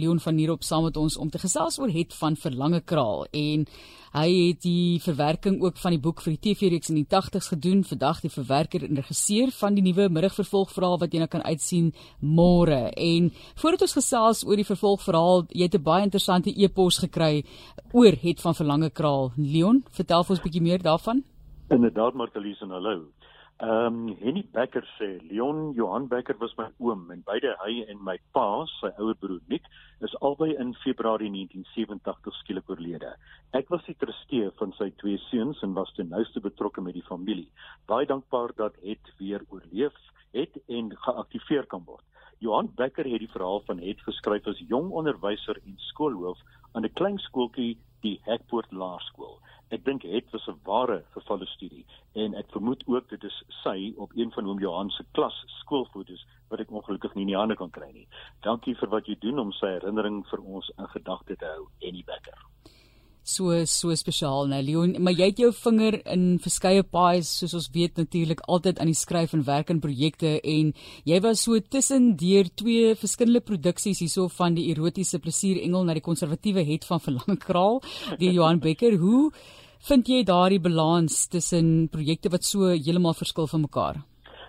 Leon van Nierop saam met ons om te gesels oor het van Verlange Kraal en hy het die verwerking ook van die boek vir die TV-reeks in die 80's gedoen. Vandag die verwerker en regisseur van die nuwe middagvervolgverhaal wat jy nou kan uitsien môre. En voordat ons gesels oor die vervolgverhaal, jy het 'n baie interessante e-pos gekry oor het van Verlange Kraal. Leon, vertel vir ons 'n bietjie meer daarvan. Inderdaad, Martelies en hallo. Ehm um, Henny Becker sê Leon Johan Becker was my oom en beide hy en my pa, sy ouer broer Nick, is albei in Februarie 1987 skielik oorlede. Ek was die trustee van sy twee seuns en was ten nouste betrokke met die familie. Baie dankbaar dat het weer oorleef het en geaktiveer kan word. Johan Becker het die verhaal van het geskryf as jong onderwyser en skoolhoof aan 'n klein skooltjie, die Hekpoort Laerskool. Ek dink het was 'n ware gevalle studie en ek vermoed ook dit is sy op een van oom Johan se klas skoolfoto's wat ek ongelukkig nie in die hande kan kry nie. Dankie vir wat jy doen om sy herinnering vir ons in gedagte te hou, Annie Becker. So so spesiaal nou Leon, maar jy het jou vinger in verskeie paais soos ons weet natuurlik altyd aan die skryf en werk aan projekte en jy was so tussen deur twee verskillende produksies hierso van die erotiese plesier engel na die konservatiewe het van Verlange Kraal, die Johan Becker. Hoe vind jy daardie balans tussen projekte wat so heeltemal verskil van mekaar?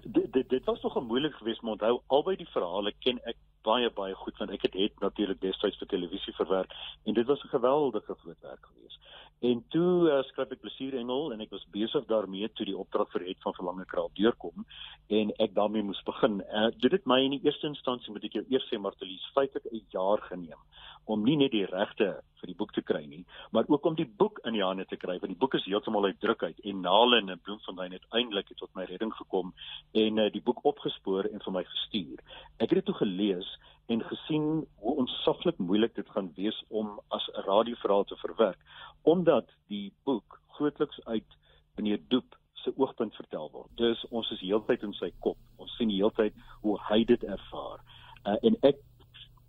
Dit dit dit was nog moeilik geweest om onthou albei die verhale ken ek baie baie goed want ek het het natuurlik destyds vir televisie verwerk en dit was 'n geweldige groot werk geweest. En toe uh, skryf ek Plesier Engel en ek was besig daarmee toe die opdrag vir het van Verlange Kraal deurkom en ek daarmee moes begin. Uh, dit het my in die eerste instansie moet ek jou eers sê Martelies feitelik 'n jaar geneem om nie net die regte vir die boek te kry nie, maar ook om die boek in die hande te kry want die boek is heeltemal uit druk uit en Nalen en Bloemfontein het uiteindelik tot my redding gekom en uh, die boek opgespoor en vir my gestuur. Ek het dit toe gelees en gesien hoe onsaglik moeilik dit gaan wees om as 'n radioverhaal te verwerk omdat die boek grootliks uit meneer Doep se oogpunt vertel word. Dus ons is heeltyd in sy kop. Ons sien heeltyd hoe hy dit ervaar. Uh, en ek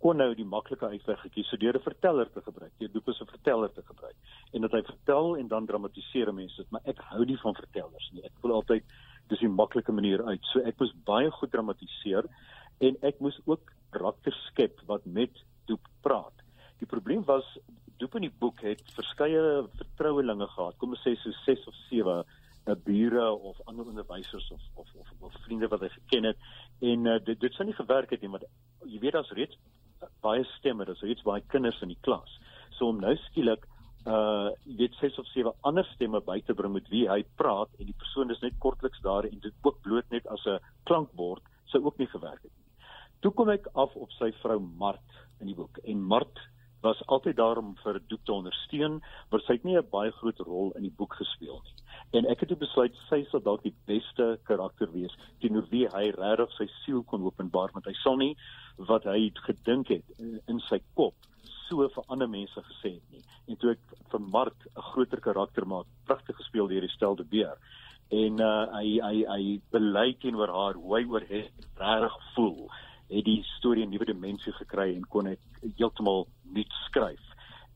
kon nou die maklike uitweg gekies so deur 'n verteller te gebruik. Jy doop as 'n verteller te gebruik. En dat hy vertel en dan dramatiseer mense maar ek hou nie van vertellers nie. Ek voel altyd dis 'n maklike manier uit. So ek moes baie goed dramatiseer en ek moes ook karakters skep wat met doop praat. Die probleem was doop in die boek het verskeie vertrouelinge gehad. Kom ons sê so 6 of 7 'n bure of ander onderwysers of of of, of vriende wat hy geken het en uh, dit dit sou nie gewerk het nie want jy weet daar's reeds baie stemme, daar's reeds baie kinders in die klas. So om nou skielik uh jy weet ses of sewe ander stemme by te bring met wie hy praat en die persoon is net kortliks daar en dit ook bloot net as 'n klankbord sou ook nie gewerk het nie. Toe kom ek af op sy vrou Mart in die boek en Mart was altyd daar om vir Doek te ondersteun, maar sy het nie 'n baie groot rol in die boek gespeel nie. En ek het besluit sy sal dalk die beste karakter wees teenoor wie hy regtig sy siel kon openbaar want hy sal nie wat hy gedink het in sy kop so vir ander mense gesê het nie. En toe ek vir Mark 'n groter karakter maak, pragtig gespeel deur die stelde beer. En uh hy hy hy bely teenoor haar hoe hy oor het reg voel. Het die storie 'n nuwe dimensie gekry en kon ek heeltemal nuut skryf.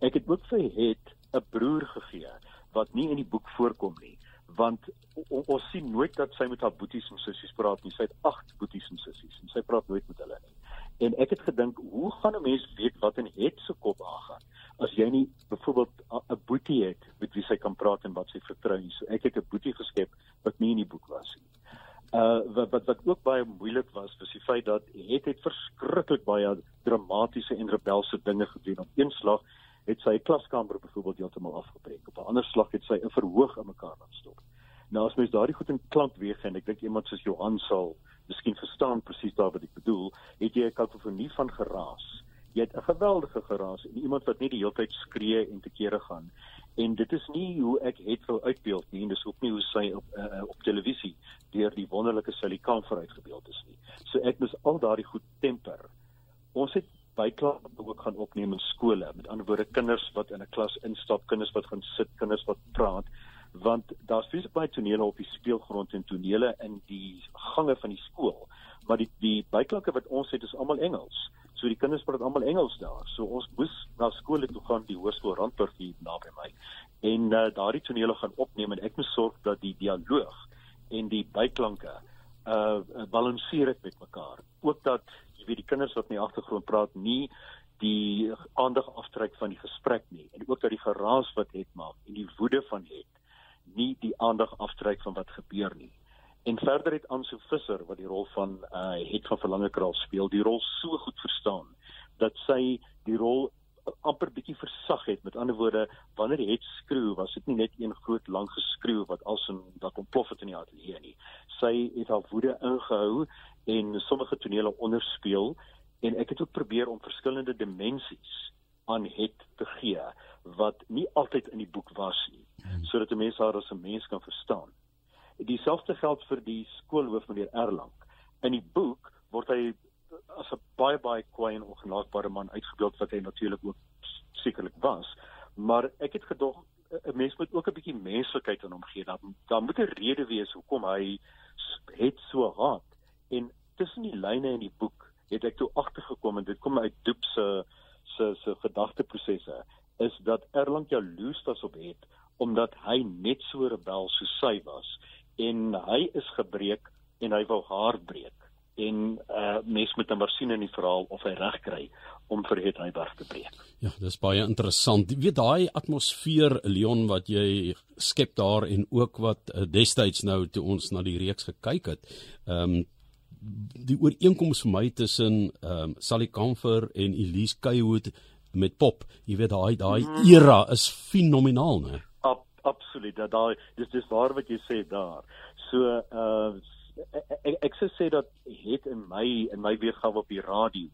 Ek het ook vir het 'n broer gegee wat nie in die boek voorkom nie want ons sien nooit dat sy met haar boeties en sissies praat nie. Sy het 8 boeties en sissies en sy praat nooit met hulle nie. En ek het gedink, hoe gaan 'n mens weet wat in het se kop aangaan as jy nie byvoorbeeld 'n boetie het met wie sy kan praat en wat sy vertrou nie. So ek het 'n boetie geskep wat nie in die boek was nie. Uh wat wat wat ook baie moeilik was, was die feit dat het het verskriklik baie dramatiese en rebelse dinge gedoen. Op een slag het sy klaskamer byvoorbeeld heeltemal afgebreek. Op 'n ander slag het sy 'n verhoog in mekaar laat stort. Nou as mens daardie goed in klank weeg en ek dink iemand soos Johan sal miskien verstaan presies daar wat ek bedoel, het jy 'n kakofonie van geraas. Jy het 'n geweldige geraas en iemand wat net die hele tyd skree en te kere gaan. En dit is nie hoe ek het wil uitbeeld nie en dis ook nie hoe sy op uh, op televisie deur die wonderlike Sally Kamfer uitgebeeld is nie. So ek moet al daardie goed temper. Ons het byklanke ook gaan opneem in skole. Met ander woorde kinders wat in 'n klas instap, kinders wat gaan sit, kinders wat praat want daar's fisies baie tonele op die speelgrond en tonele in die gange van die skool maar die die byklanke wat ons het is almal Engels so die kinders praat almal Engels daar so ons moes na skole toe gaan die hoërskool Randburg hier naby my en uh, daardie tonele gaan opneem en ek moet sorg dat die dialoog en die byklanke uh balanseer dit met mekaar ook dat jy weet die kinders wat in die agtergrond praat nie die aandag aftrek van die gesprek nie en ook dat die geraas wat het maak en die woede van het nie die aandag aftrek van wat gebeur nie. En verder het Anso Visser wat die rol van uh het van Verlange Kraal speel, die rol so goed verstaan dat sy die rol amper bietjie versag het. Met ander woorde, wanneer hy het skreeu, was dit nie net een groot lang geskreeu wat alsin dat ontplof het in die ateljee nie. Sy het haar woede ingehou en sommige tonele onderspeel en ek het ook probeer om verskillende dimensies aan het te gee wat nie altyd in die boek was nie hmm. sodat 'n mens haar as 'n mens kan verstaan. Dieselfde geld vir die skoolhoof meneer Erlang. In die boek word hy as 'n baie baie kwaai en ongenaakbare man uitgebeeld wat hy natuurlik ook sekerlik was, maar ek het gedog 'n mens moet ook 'n bietjie menslikheid aan hom gee. Dan dan moet 'n rede wees hoekom hy het so haat en tussen die lyne in die boek het ek toe agtergekom en dit kom uit Doep se se se gedagteprosesse is dat Erlang jaloers was op het omdat hy net so rebel so sy was en hy is gebreek en hy wou haar breek en uh mens moet nou maar sien in die verhaal of hy reg kry om vir het hy berg te breek. Ja, dis baie interessant. Jy weet daai atmosfeer Leon wat jy skep daar en ook wat uh, destyds nou toe ons na die reeks gekyk het. Ehm um, die ooreenkoms vir my tussen ehm um, Sally Comfer en Elise Kaywood met Pop, jy weet daai daai mm. era is fenomenaal, né? Ab, absoluut. Dat daai dis dis waar wat jy sê daar. So uh ek ek sou sê dat het in my in my weergawe op die radio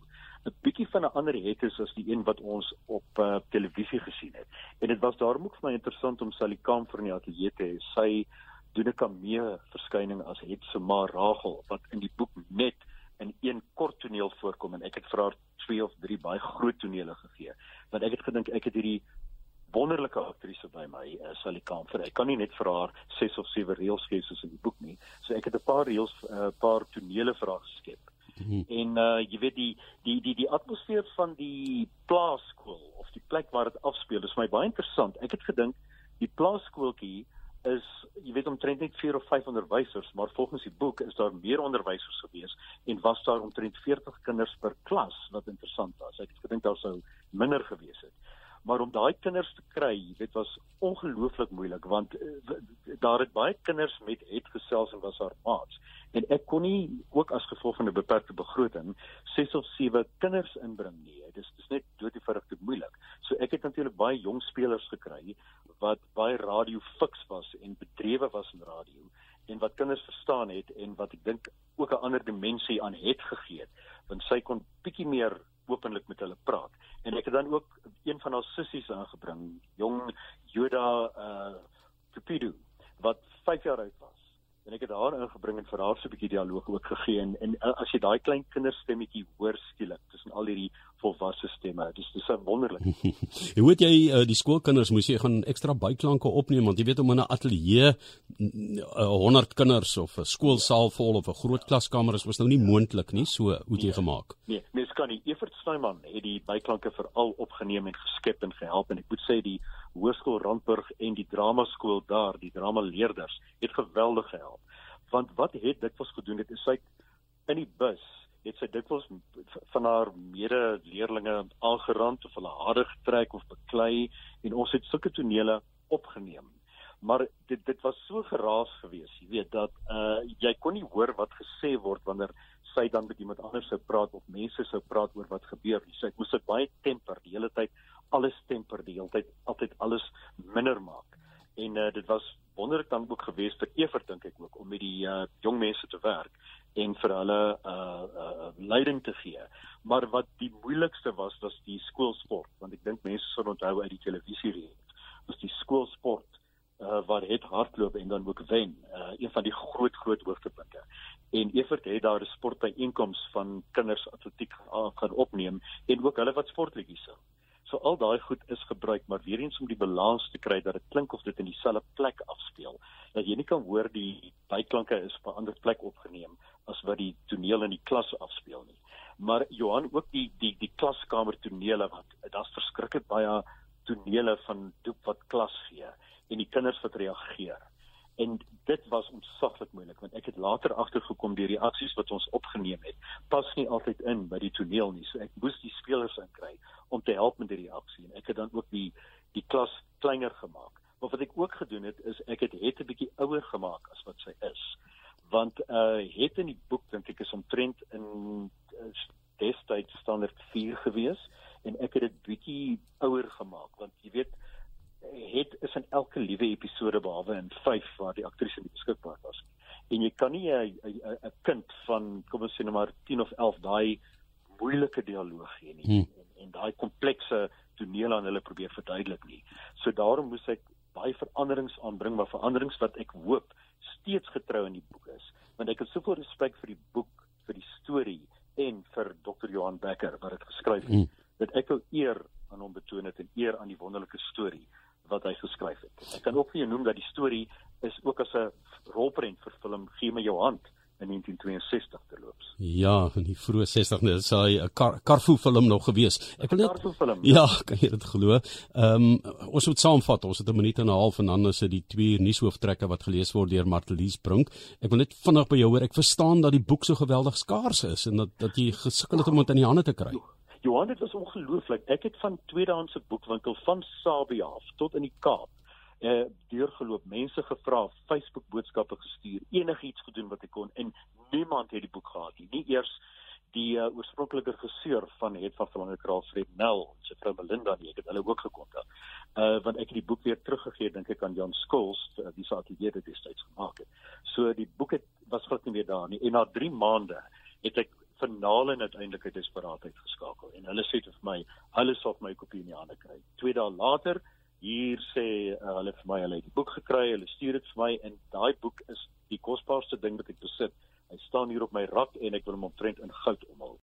'n bietjie van 'n ander het is as die een wat ons op uh, televisie gesien het. En dit was daarom ook vir my interessant om Sally Comfer in die ateljee te hê. Sy doen 'n kamee verskyning as het se ma Rachel wat in die boek net in een kort toneel voorkom en ek het vir haar twee of drie baie groot tonele gegee want ek het gedink ek het hierdie wonderlike aktrise by my uh, Sally Kamfer ek kan nie net vir haar 6 of 7 reels gee soos in die boek nie so ek het 'n paar reels 'n uh, paar tonele vir haar geskep hmm. en uh, jy weet die die die die atmosfeer van die plaaskool of die plek waar dit afspeel is my baie interessant ek het gedink die plaaskooltjie is jy weet omtrent net 4 of 5 onderwysers, maar volgens die boek is daar meer onderwysers gewees en was daar omtrent 40 kinders per klas wat interessant was. Ek het gedink daar sou minder gewees. Maar om daai kinders te kry, jy weet was ongelooflik moeilik want uh, daar het baie kinders met het gesels en was haar maats en ek kon nie ook as gevolg van 'n beperkte begroting 6 of 7 kinders inbring nie. Dit is dis net doodieverig te moeilik. So ek het natuurlik baie jong spelers gekry wat baie radio fiks was en bedrewe was in radio en wat kinders verstaan het en wat ek dink ook 'n ander dimensie aan het gegee het want sy kon bietjie meer openlik met hulle praat en ek het dan ook sissies aangebring jong Joda uh Tupidu wat 5 jaar oud was en ek het haar ingebring en vir haar so 'n bietjie dialoog ook gegee en, en uh, as jy daai klein kinderstemmetjie hoor skielik tussen al hierdie volwasse stemme dis dis wonderlik. jy weet jy uh, die skoolkinders moes jy gaan ekstra byklanke opneem want jy weet om in 'n ateljee 100 kinders of 'n skoolsaal vol of 'n groot klaskamer is was nou nie moontlik nie so hoe het jy nee, gemaak? Nee, mens kan nie. Evert Snyman het die byklanke veral opgeneem en geskep en gehelp en ek moet sê die Hoërskool Randburg en die dramaskool daar, die dramaleerders het geweldig gehelp. Want wat het dit was gedoen het is sy in die bus het sy dikwels van haar medeleerlinge aangerand of hulle hare getrek of beklei en ons het sulke tonele opgeneem. Maar dit dit was so geraas geweest, jy weet dat uh jy kon nie hoor wat gesê word wanneer sy dan met iemand anders sou praat of mense sou praat oor wat gebeur. Sy moes dit baie temper die hele tyd, alles temper die hele tyd, altyd alles minder maak. En uh dit was wonderlik dan ook geweest vir Evert dink ek ook om met die uh jong mense te werk en vir hulle uh uh leiding te gee. Maar wat die moeilikste was was die skoolsport want ek dink mense sal onthou uit die televisie reeks was die skoolsport uh waar het hardloop en dan ook wen uh een van die groot groot hoogtepunte. En Evert het daar 'n sportbyeenkoms van kinders atletiek gaan opneem en ook hulle wat sportletjies sou. So al daai goed is gebruik, maar weer eens om die balans te kry dat dit klink of dit in dieselfde plek afspeel. Dat jy nie kan hoor die byklanke is op 'n ander plek opgeneem as wat die toneel in die klas afspeel nie. Maar Johan ook die die die klaskamer tonele wat daar's verskriklik baie tonele van doep wat klas gee en die kinders wat reageer. en dit was ontsaglik moeilik want ek het later agtergekom die reaksies wat ons opgeneem het pas nie altyd in by die toneel nie. So ek moes die spelers inkry om te help met die reaksie en ek het dan ook die die klas kleiner gemaak. Maar wat ek ook gedoen het is ek het het 'n bietjie ouer gemaak as wat sy is. Want uh het in die boek dink ek is omtrent in uh, destyds standaard 4 gewees en ek het dit bietjie ouer gemaak want jy weet het is in elke episode behalwe in 5 waar die aktrise nie beskikbaar was nie. En jy kan nie 'n kind van kom ons sê nou maar 10 of 11 daai moeilike dialoog gee nie hmm. en, en daai komplekse toneel aan hulle probeer verduidelik nie. So daarom moes ek baie veranderings aanbring, maar veranderings wat ek hoop steeds getrou in die boek is. Want ek het soveel respek vir die boek, vir die storie en vir Dr. Johan Becker wat dit geskryf het. Hmm. Dat ek wil eer aan hom betoon het en eer aan die wonderlike storie wat hy geskryf het. Ek kan ook vir jou noem dat die storie is ook as 'n rolprent vervilm Gee my jou hand in 1962 te loop. Ja, in die vroeë 60's net sy 'n kar, Carfu film nog gewees. Ek wil net Carfu film. Ja, kan jy dit glo? Ehm um, ons moet saamvat. Ons het 'n minuut en 'n half en dan is dit die twee nuushooftrekke wat gelees word deur Martelies Brink. Ek wil net vinnig by jou hoor. Ek verstaan dat die boek so geweldig skaars is en dat dat jy gesukkel het om dit in die hande te kry. Jo. Johan dit was ongelooflik. Ek het van tweedehandse boekwinkel van Sabie af tot in die Kaap eh deurgeloop, mense gevra, Facebook boodskappe gestuur, enigiets gedoen wat ek kon en niemand het die boek gehad nie. Nie eers die uh, oorspronklike regisseur van het van Verlange Kraal Fred Nel, sy vrou Melinda nie, ek het hulle ook gekontak. Uh want ek het die boek weer teruggegee dink ek aan Jan Skols, uh, die saak die dit destyds gemaak het. So die boek het was glad nie weer daar nie en na 3 maande het ek finale en uiteindelik het desperaatheid geskakel en hulle sê vir my hulle sal my kopie in die hande kry. Twee dae later hier sê uh, hulle vir my hulle het die boek gekry, hulle stuur dit vir my en daai boek is die kosbaarste ding wat ek besit. Hy staan hier op my rak en ek wil hom omtrent in goud omhul.